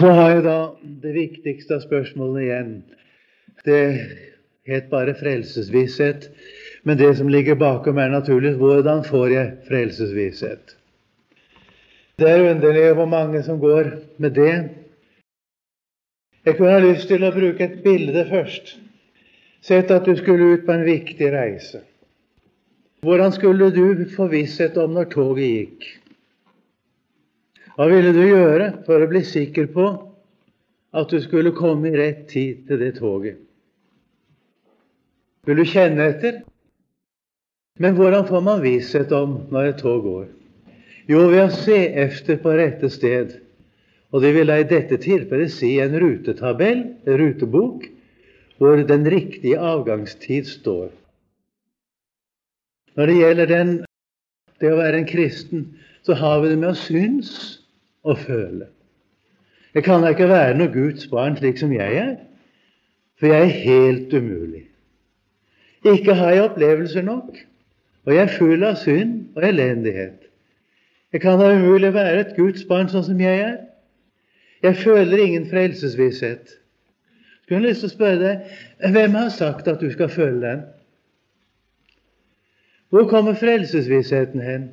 Så har jeg da det viktigste av spørsmålene igjen. Det het bare frelsesvisshet. Men det som ligger bakom, er naturlig hvordan får jeg frelsesvisshet? Det er underlig hvor mange som går med det. Jeg kunne ha lyst til å bruke et bilde først. Sett at du skulle ut på en viktig reise. Hvordan skulle du få visshet om når toget gikk? Hva ville du gjøre for å bli sikker på at du skulle komme i rett tid til det toget? Vil du kjenne etter? Men hvordan får man visshet om når et tog går? Jo, ved å se efter på rette sted. Og det vil da i dette tilfellet si en rutetabell, en rutebok, hvor den riktige avgangstid står. Når det gjelder den, det å være en kristen, så har vi det med å synes og føle. Jeg kan da ikke være noe Guds barn slik som jeg er, for jeg er helt umulig. Ikke har jeg opplevelser nok, og jeg er full av synd og elendighet. Jeg kan da umulig være et Guds barn sånn som jeg er. Jeg føler ingen frelsesvisshet. Skulle lyst til å spørre deg hvem har sagt at du skal føle den? Hvor kommer frelsesvissheten hen?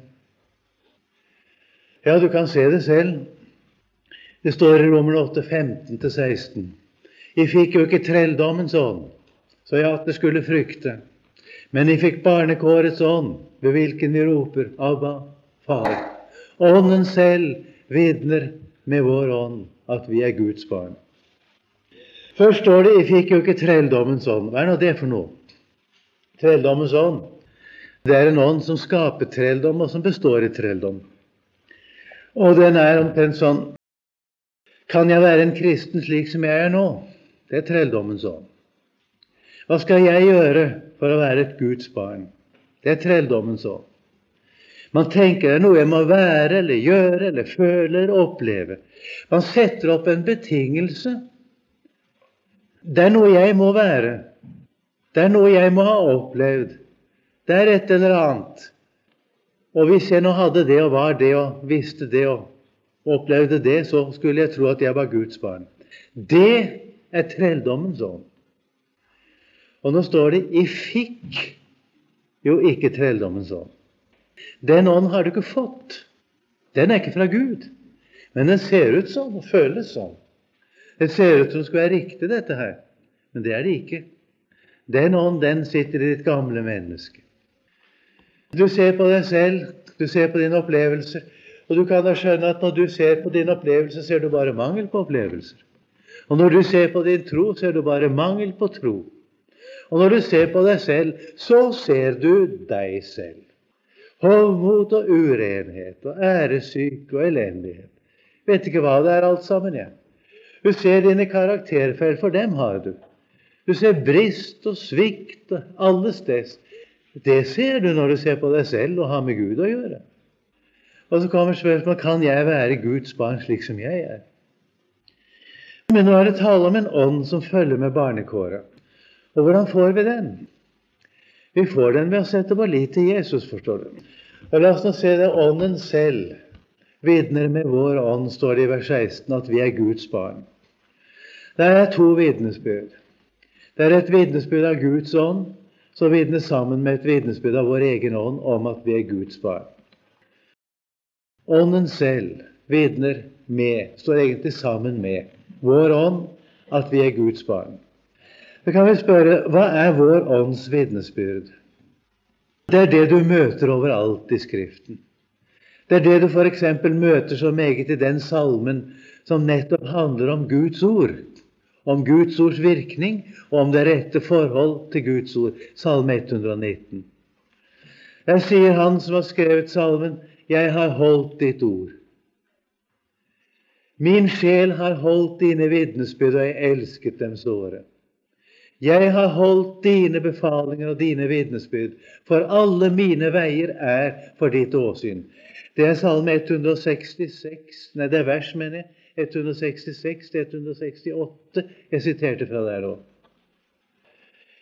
Ja, du kan se det selv. Det står i Romer 8, 15-16. I fikk jo ikke trelldommens ånd, så jeg at det skulle frykte. Men jeg fikk barnekårets ånd, ved hvilken vi roper Abba, Far. Ånden selv vitner med vår ånd at vi er Guds barn. Først står det 'I fikk jo ikke trelldommens ånd'. Hva er nå det for noe? Trelldommens ånd. Det er en ånd som skaper trelldom, og som består i trelldom. Og den er omtrent sånn Kan jeg være en kristen slik som jeg er nå? Det er trelldommens ånd. Hva skal jeg gjøre for å være et Guds barn? Det er trelldommens ånd. Man tenker det er noe jeg må være eller gjøre eller føle eller oppleve. Man setter opp en betingelse det er noe jeg må være. Det er noe jeg må ha opplevd. Det er et eller annet. Og hvis jeg nå hadde det og var det og visste det og opplevde det, så skulle jeg tro at jeg var Guds barn. Det er trelldommens ånd. Og nå står det 'i fikk jo ikke trelldommens ånd'. Den ånd har du ikke fått. Den er ikke fra Gud. Men den ser ut sånn og føles sånn. Det ser ut som det skulle være riktig, dette her, men det er det ikke. Den ånd, den sitter i ditt gamle menneske. Du ser på deg selv, du ser på dine opplevelser, og du kan da skjønne at når du ser på din opplevelse, ser du bare mangel på opplevelser. Og når du ser på din tro, ser du bare mangel på tro. Og når du ser på deg selv, så ser du deg selv. Hovmot og urenhet og æresyke og elendighet. Vet ikke hva det er alt sammen, jeg. Du ser dine karakterfeil, for dem har du. Du ser brist og svikt og alle steds. Det ser du når du ser på deg selv og har med Gud å gjøre. Og så kommer spørsmålet kan jeg være Guds barn slik som jeg er. Men nå er det tale om en ånd som følger med barnekåret. Og hvordan får vi den? Vi får den ved å sette vår lit til Jesus, forstår du. Og La oss nå se det ånden selv vitner med vår ånd, står det i vers 16, at vi er Guds barn. Det er to vitnesbyrd. Det er et vitnesbyrd av Guds ånd som vitner sammen med et vitnesbyrd av vår egen ånd om at vi er Guds barn. Ånden selv vitner med, står egentlig sammen med, vår ånd at vi er Guds barn. Så kan vi spørre hva er vår ånds vitnesbyrd? Det er det du møter overalt i Skriften. Det er det du f.eks. møter så meget i den salmen som nettopp handler om Guds ord om Guds ords virkning og om det rette forhold til Guds ord. Salme 119. Der sier han som har skrevet salmen, 'Jeg har holdt ditt ord'. Min sjel har holdt dine vitnesbyrd, og jeg elsket dem såre. Jeg har holdt dine befalinger og dine vitnesbyrd, for alle mine veier er for ditt åsyn. Det er salme 166, nei, det er vers, mener jeg, 166 til 168. Jeg siterte fra der òg.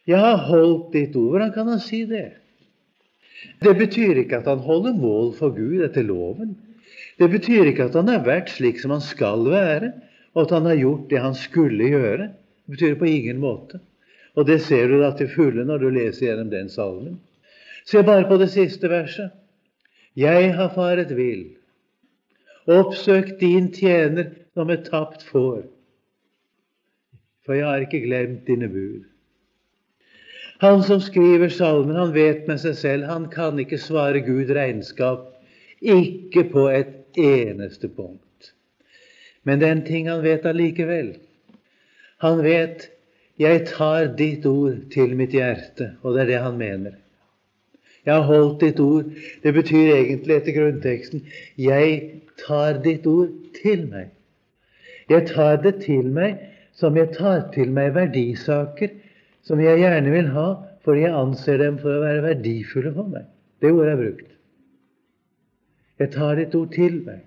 Jeg har holdt ditt ord. Hvordan kan han si det? Det betyr ikke at han holder mål for Gud etter loven. Det betyr ikke at han har vært slik som han skal være, og at han har gjort det han skulle gjøre. Det betyr på ingen måte. Og det ser du da til fulle når du leser gjennom den salmen. Se bare på det siste verset. Jeg har faret vill, oppsøkt din tjener som et tapt får, for jeg har ikke glemt dine bud. Han som skriver salmen, han vet med seg selv han kan ikke svare Gud regnskap, ikke på et eneste punkt. Men det er en ting han vet allikevel. Han vet 'Jeg tar ditt ord til mitt hjerte', og det er det han mener. Jeg har holdt ditt ord. Det betyr egentlig etter grunnteksten 'Jeg tar ditt ord til meg'. Jeg tar det til meg som jeg tar til meg verdisaker som jeg gjerne vil ha, fordi jeg anser dem for å være verdifulle for meg. Det ordet er brukt. Jeg tar ditt ord til meg.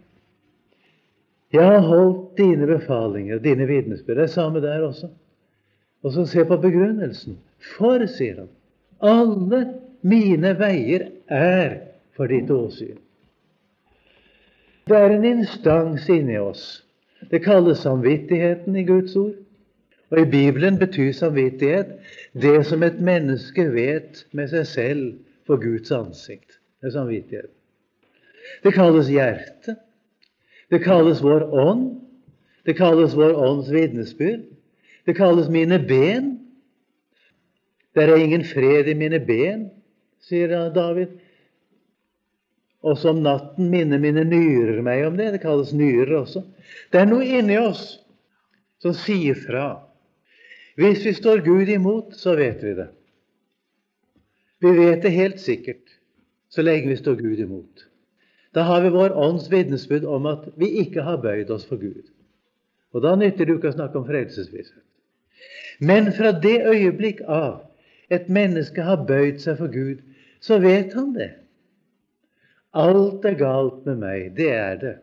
Jeg har holdt dine befalinger og dine vitnesbyrd. Det er samme der også. Og så se på begrunnelsen. For, sier han, alle mine veier er for ditt åsyn. Det er en instans inni oss. Det kalles samvittigheten i Guds ord. Og i Bibelen betyr samvittighet det som et menneske vet med seg selv for Guds ansikt. Det er samvittighet. Det kalles hjerte. Det kalles vår ånd. Det kalles vår ånds vitnesbyrd. Det kalles mine ben. Der er ingen fred i mine ben, sier David. Og som natten minner mine nyrer meg om det. Det kalles nyrer også. Det er noe inni oss som sier fra. Hvis vi står Gud imot, så vet vi det. Vi vet det helt sikkert så lenge vi står Gud imot. Da har vi vår ånds vitnesbyrd om at vi ikke har bøyd oss for Gud. Og da nytter det ikke å snakke om frelsesvisshet. Men fra det øyeblikk av et menneske har bøyd seg for Gud, så vet han det. Alt er galt med meg, det er det.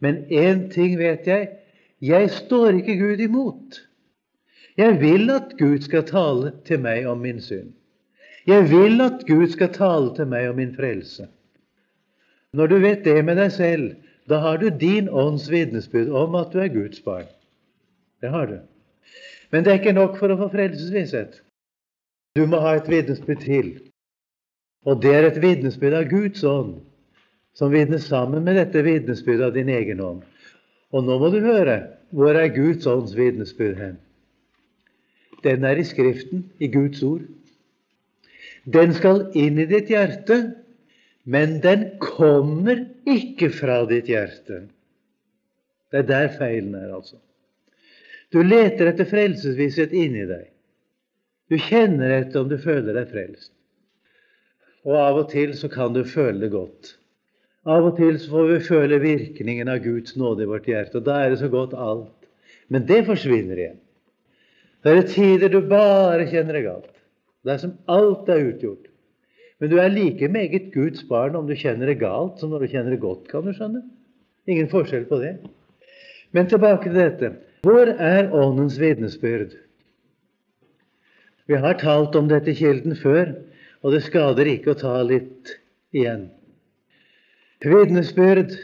Men én ting vet jeg jeg står ikke Gud imot. Jeg vil at Gud skal tale til meg om min synd. Jeg vil at Gud skal tale til meg om min frelse. Når du vet det med deg selv, da har du din ånds vitnesbyrd om at du er Guds barn. Det har du. Men det er ikke nok for å få frelsesvisshet. Du må ha et vitnesbyrd til. Og det er et vitnesbyrd av Guds ånd, som vitner sammen med dette vitnesbyrdet av din egen ånd. Og nå må du høre hvor er Guds ånds vitnesbyrd hen? Den er i Skriften, i Guds ord. Den skal inn i ditt hjerte, men den kommer ikke fra ditt hjerte. Det er der feilen er, altså. Du leter etter frelsesvisshet inni deg. Du kjenner etter om du føler deg frelst. Og av og til så kan du føle det godt. Av og til så får vi føle virkningen av Guds nåde i vårt hjerte, og da er det så godt alt. Men det forsvinner igjen. Det er tider du bare kjenner det galt. Det er som alt er utgjort. Men du er like meget Guds barn om du kjenner det galt, som når du kjenner det godt, kan du skjønne. Ingen forskjell på det. Men tilbake til dette. Hvor er Åndens vitnesbyrd? Vi har talt om dette kilden før, og det skader ikke å ta litt igjen. Vitnesbyrd,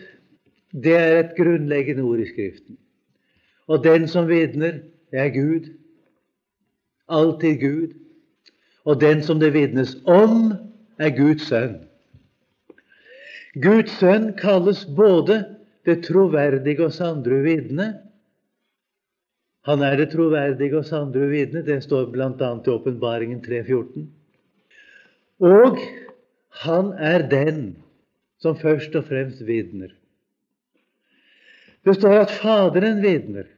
det er et grunnleggende ord i Skriften. Og den som vitner, er Gud. Alltid Gud. Og den som det vitnes om, er Guds sønn. Guds sønn kalles både det troverdige og sandru vitne han er det troverdige og sandre vitne. Det står bl.a. i Åpenbaringen 3.14. Og han er den som først og fremst vitner. Det står at Faderen vitner.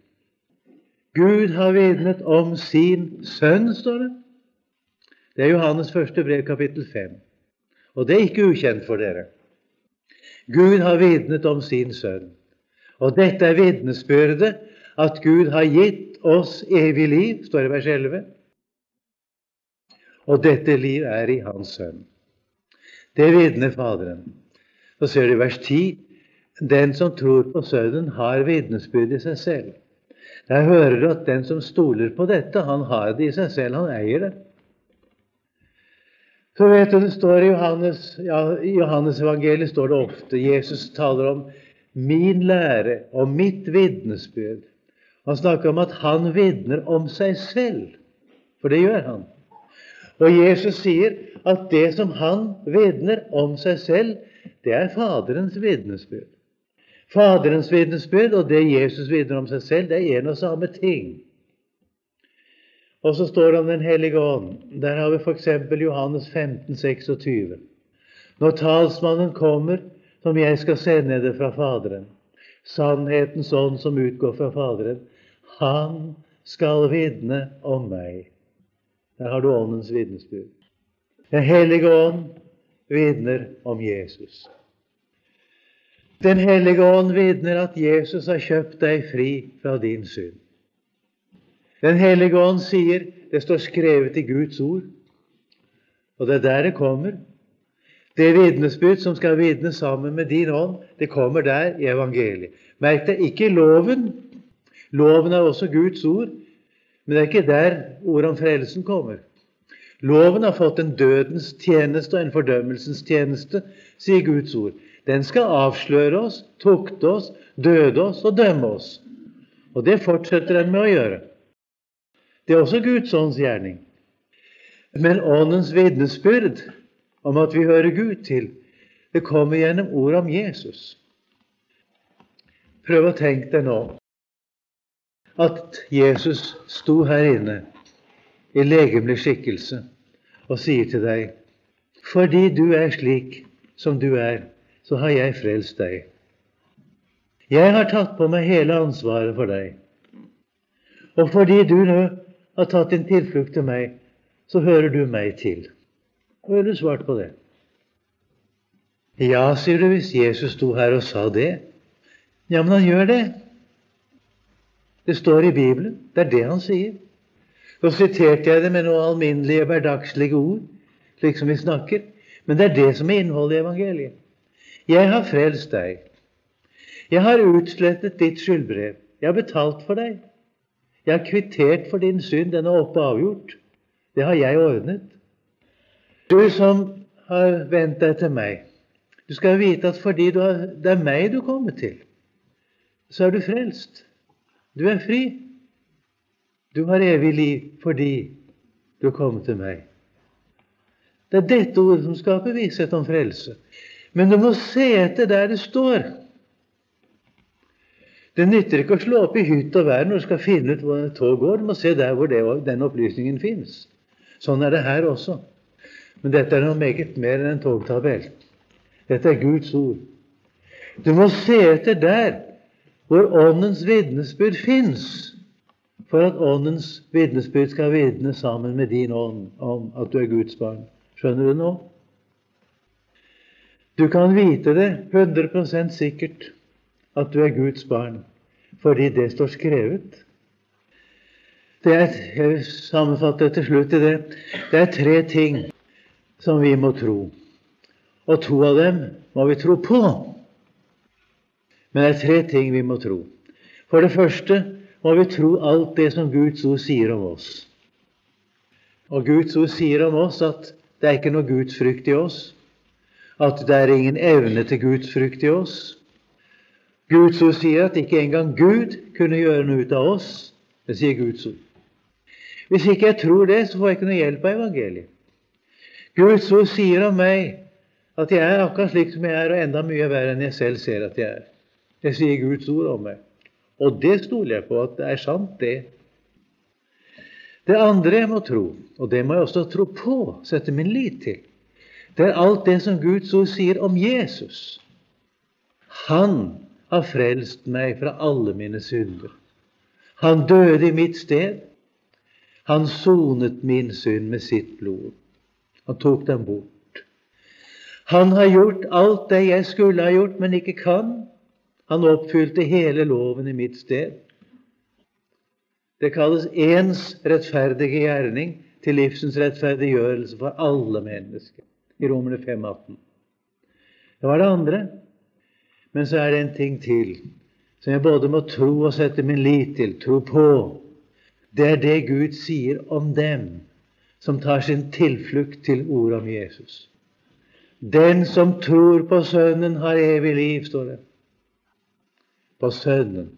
Gud har vitnet om sin sønn, står det. Det er Johannes første brev, kapittel 5. Og det er ikke ukjent for dere. Gud har vitnet om sin sønn. Og dette er vitnesbyrdet at Gud har gitt oss evig liv, står det i vers 11. Og dette liv er i Hans Sønn. Det vitner Faderen. Så ser du i vers 10 den som tror på Sønnen, har vitnesbyrd i seg selv. Der hører du at den som stoler på dette, han har det i seg selv. Han eier det. Så vet du, det står I Johannes, ja, i Johannes evangeliet står det ofte Jesus taler om min lære og mitt vitnesbyrd Han snakker om at han vitner om seg selv, for det gjør han. Og Jesus sier at det som han vitner om seg selv, det er Faderens vitnesbyrd. Faderens vitnesbyrd og det Jesus vitner om seg selv, det er en og samme ting. Og så står det om Den hellige ånd. Der har vi f.eks. Johannes 15, 26. Når talsmannen kommer, som jeg skal sende det fra Faderen, sannhetens ånd som utgår fra Faderen, han skal vitne om meg. Der har du Åndens vitnesbyrd. Den hellige ånd vitner om Jesus. Den hellige ånd vitner at Jesus har kjøpt deg fri fra din synd. Den hellige ånd sier det står skrevet i Guds ord, og det er der det kommer. Det vitnesbyrd som skal vitne sammen med din ånd, det kommer der i evangeliet. Merk deg ikke loven. Loven er også Guds ord, men det er ikke der ordet om frelsen kommer. Loven har fått en dødens tjeneste og en fordømmelsens tjeneste, sier Guds ord. Den skal avsløre oss, tukte oss, døde oss og dømme oss. Og det fortsetter den med å gjøre. Det er også Guds ånds gjerning. Men Åndens vitnesbyrd om at vi hører Gud til, det kommer gjennom ordet om Jesus. Prøv å tenke deg nå at Jesus sto her inne i legemlig skikkelse og sier til deg fordi du er slik som du er, så har jeg frelst deg. Jeg har tatt på meg hele ansvaret for deg. Og fordi du nå har tatt din tilflukt til meg, så hører du meg til. Hva ville du svart på det? Ja, sier du, hvis Jesus sto her og sa det. Ja, men han gjør det. Det står i Bibelen. Det er det han sier. Så siterte jeg det med noen alminnelige, hverdagslige ord, slik som vi snakker. Men det er det som er innholdet i evangeliet. Jeg har frelst deg. Jeg har utslettet ditt skyldbrev. Jeg har betalt for deg. Jeg har kvittert for din synd. Den er oppe avgjort. Det har jeg ordnet. Du som har vendt deg til meg, du skal vite at fordi har, det er meg du kommer til, så er du frelst. Du er fri. Du har evig liv fordi du kom til meg. Det er dette ordet som skaper visshet om frelse. Men du må se etter der det står. Det nytter ikke å slå opp i hytt og vær når du skal finne ut hvor et tog går. Du må se der hvor det, den opplysningen fins. Sånn er det her også. Men dette er noe meget mer enn en togtabell. Dette er Guds ord. Du må se etter der hvor Åndens vitnesbyrd fins, for at Åndens vitnesbyrd skal vitne sammen med din ånd om at du er Guds barn. Skjønner du nå? Du kan vite det 100% sikkert at du er Guds barn, fordi det står skrevet. Det er, jeg sammenfatter til slutt i det. Det er tre ting som vi må tro. Og to av dem må vi tro på. Men det er tre ting vi må tro. For det første må vi tro alt det som Guds ord sier om oss. Og Guds ord sier om oss at det er ikke noe gudsfrykt i oss, at det er ingen evne til gudsfrykt i oss, Guds ord sier at ikke engang Gud kunne gjøre noe ut av oss. Det sier Guds ord. Hvis ikke jeg tror det, så får jeg ikke noe hjelp av evangeliet. Guds ord sier om meg at jeg er akkurat slik som jeg er, og enda mye verre enn jeg selv ser at jeg er. Det sier Guds ord om meg. Og det stoler jeg på at det er sant, det. Det andre jeg må tro, og det må jeg også tro på, sette min lit til, det er alt det som Guds ord sier om Jesus. Han har frelst meg fra alle mine synder. Han døde i mitt sted. Han sonet min synd med sitt blod. Han tok den bort. Han har gjort alt det jeg skulle ha gjort, men ikke kan. Han oppfylte hele loven i mitt sted. Det kalles ens rettferdige gjerning til livsens rettferdiggjørelse for alle mennesker i Romerne 5,18. Det var det andre. Men så er det en ting til som jeg både må tro og sette min lit til, tro på. Det er det Gud sier om dem som tar sin tilflukt til ordet om Jesus. Den som tror på Sønnen, har evig liv, står det. På Sønnen.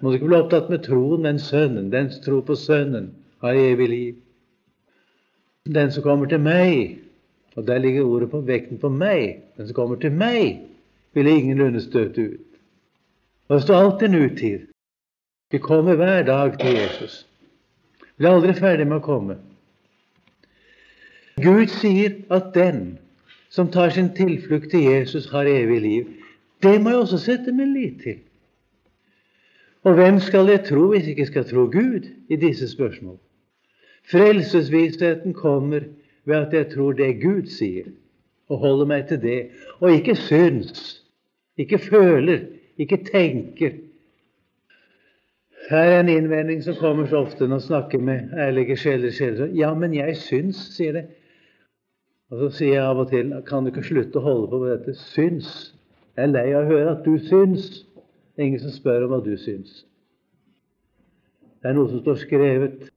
Må du ikke bli opptatt med troen, men Sønnen. Den som tror på Sønnen, har evig liv. Den som kommer til meg, og der ligger ordet på vekten på meg, den som kommer til meg, vil ingenlunde støte ut. Og det står alltid en uttid. Vi kommer hver dag til Jesus. Vi er aldri ferdig med å komme. Gud sier at den som tar sin tilflukt til Jesus, har evig liv. Det må jeg også sette min lit til. Og hvem skal jeg tro hvis jeg ikke skal tro Gud i disse spørsmål? Frelsesvisheten kommer ved at jeg tror det Gud sier, og holder meg til det, og ikke syns, ikke føler, ikke tenker. Her er en innvending som kommer så ofte når jeg snakker med ærlige sjeler. sjeler. Ja, men jeg syns, sier det. Og så sier jeg av og til kan du ikke slutte å holde på med dette syns. Jeg er lei av å høre at du syns. Ingen som spør om hva du syns. Det er noe som står skrevet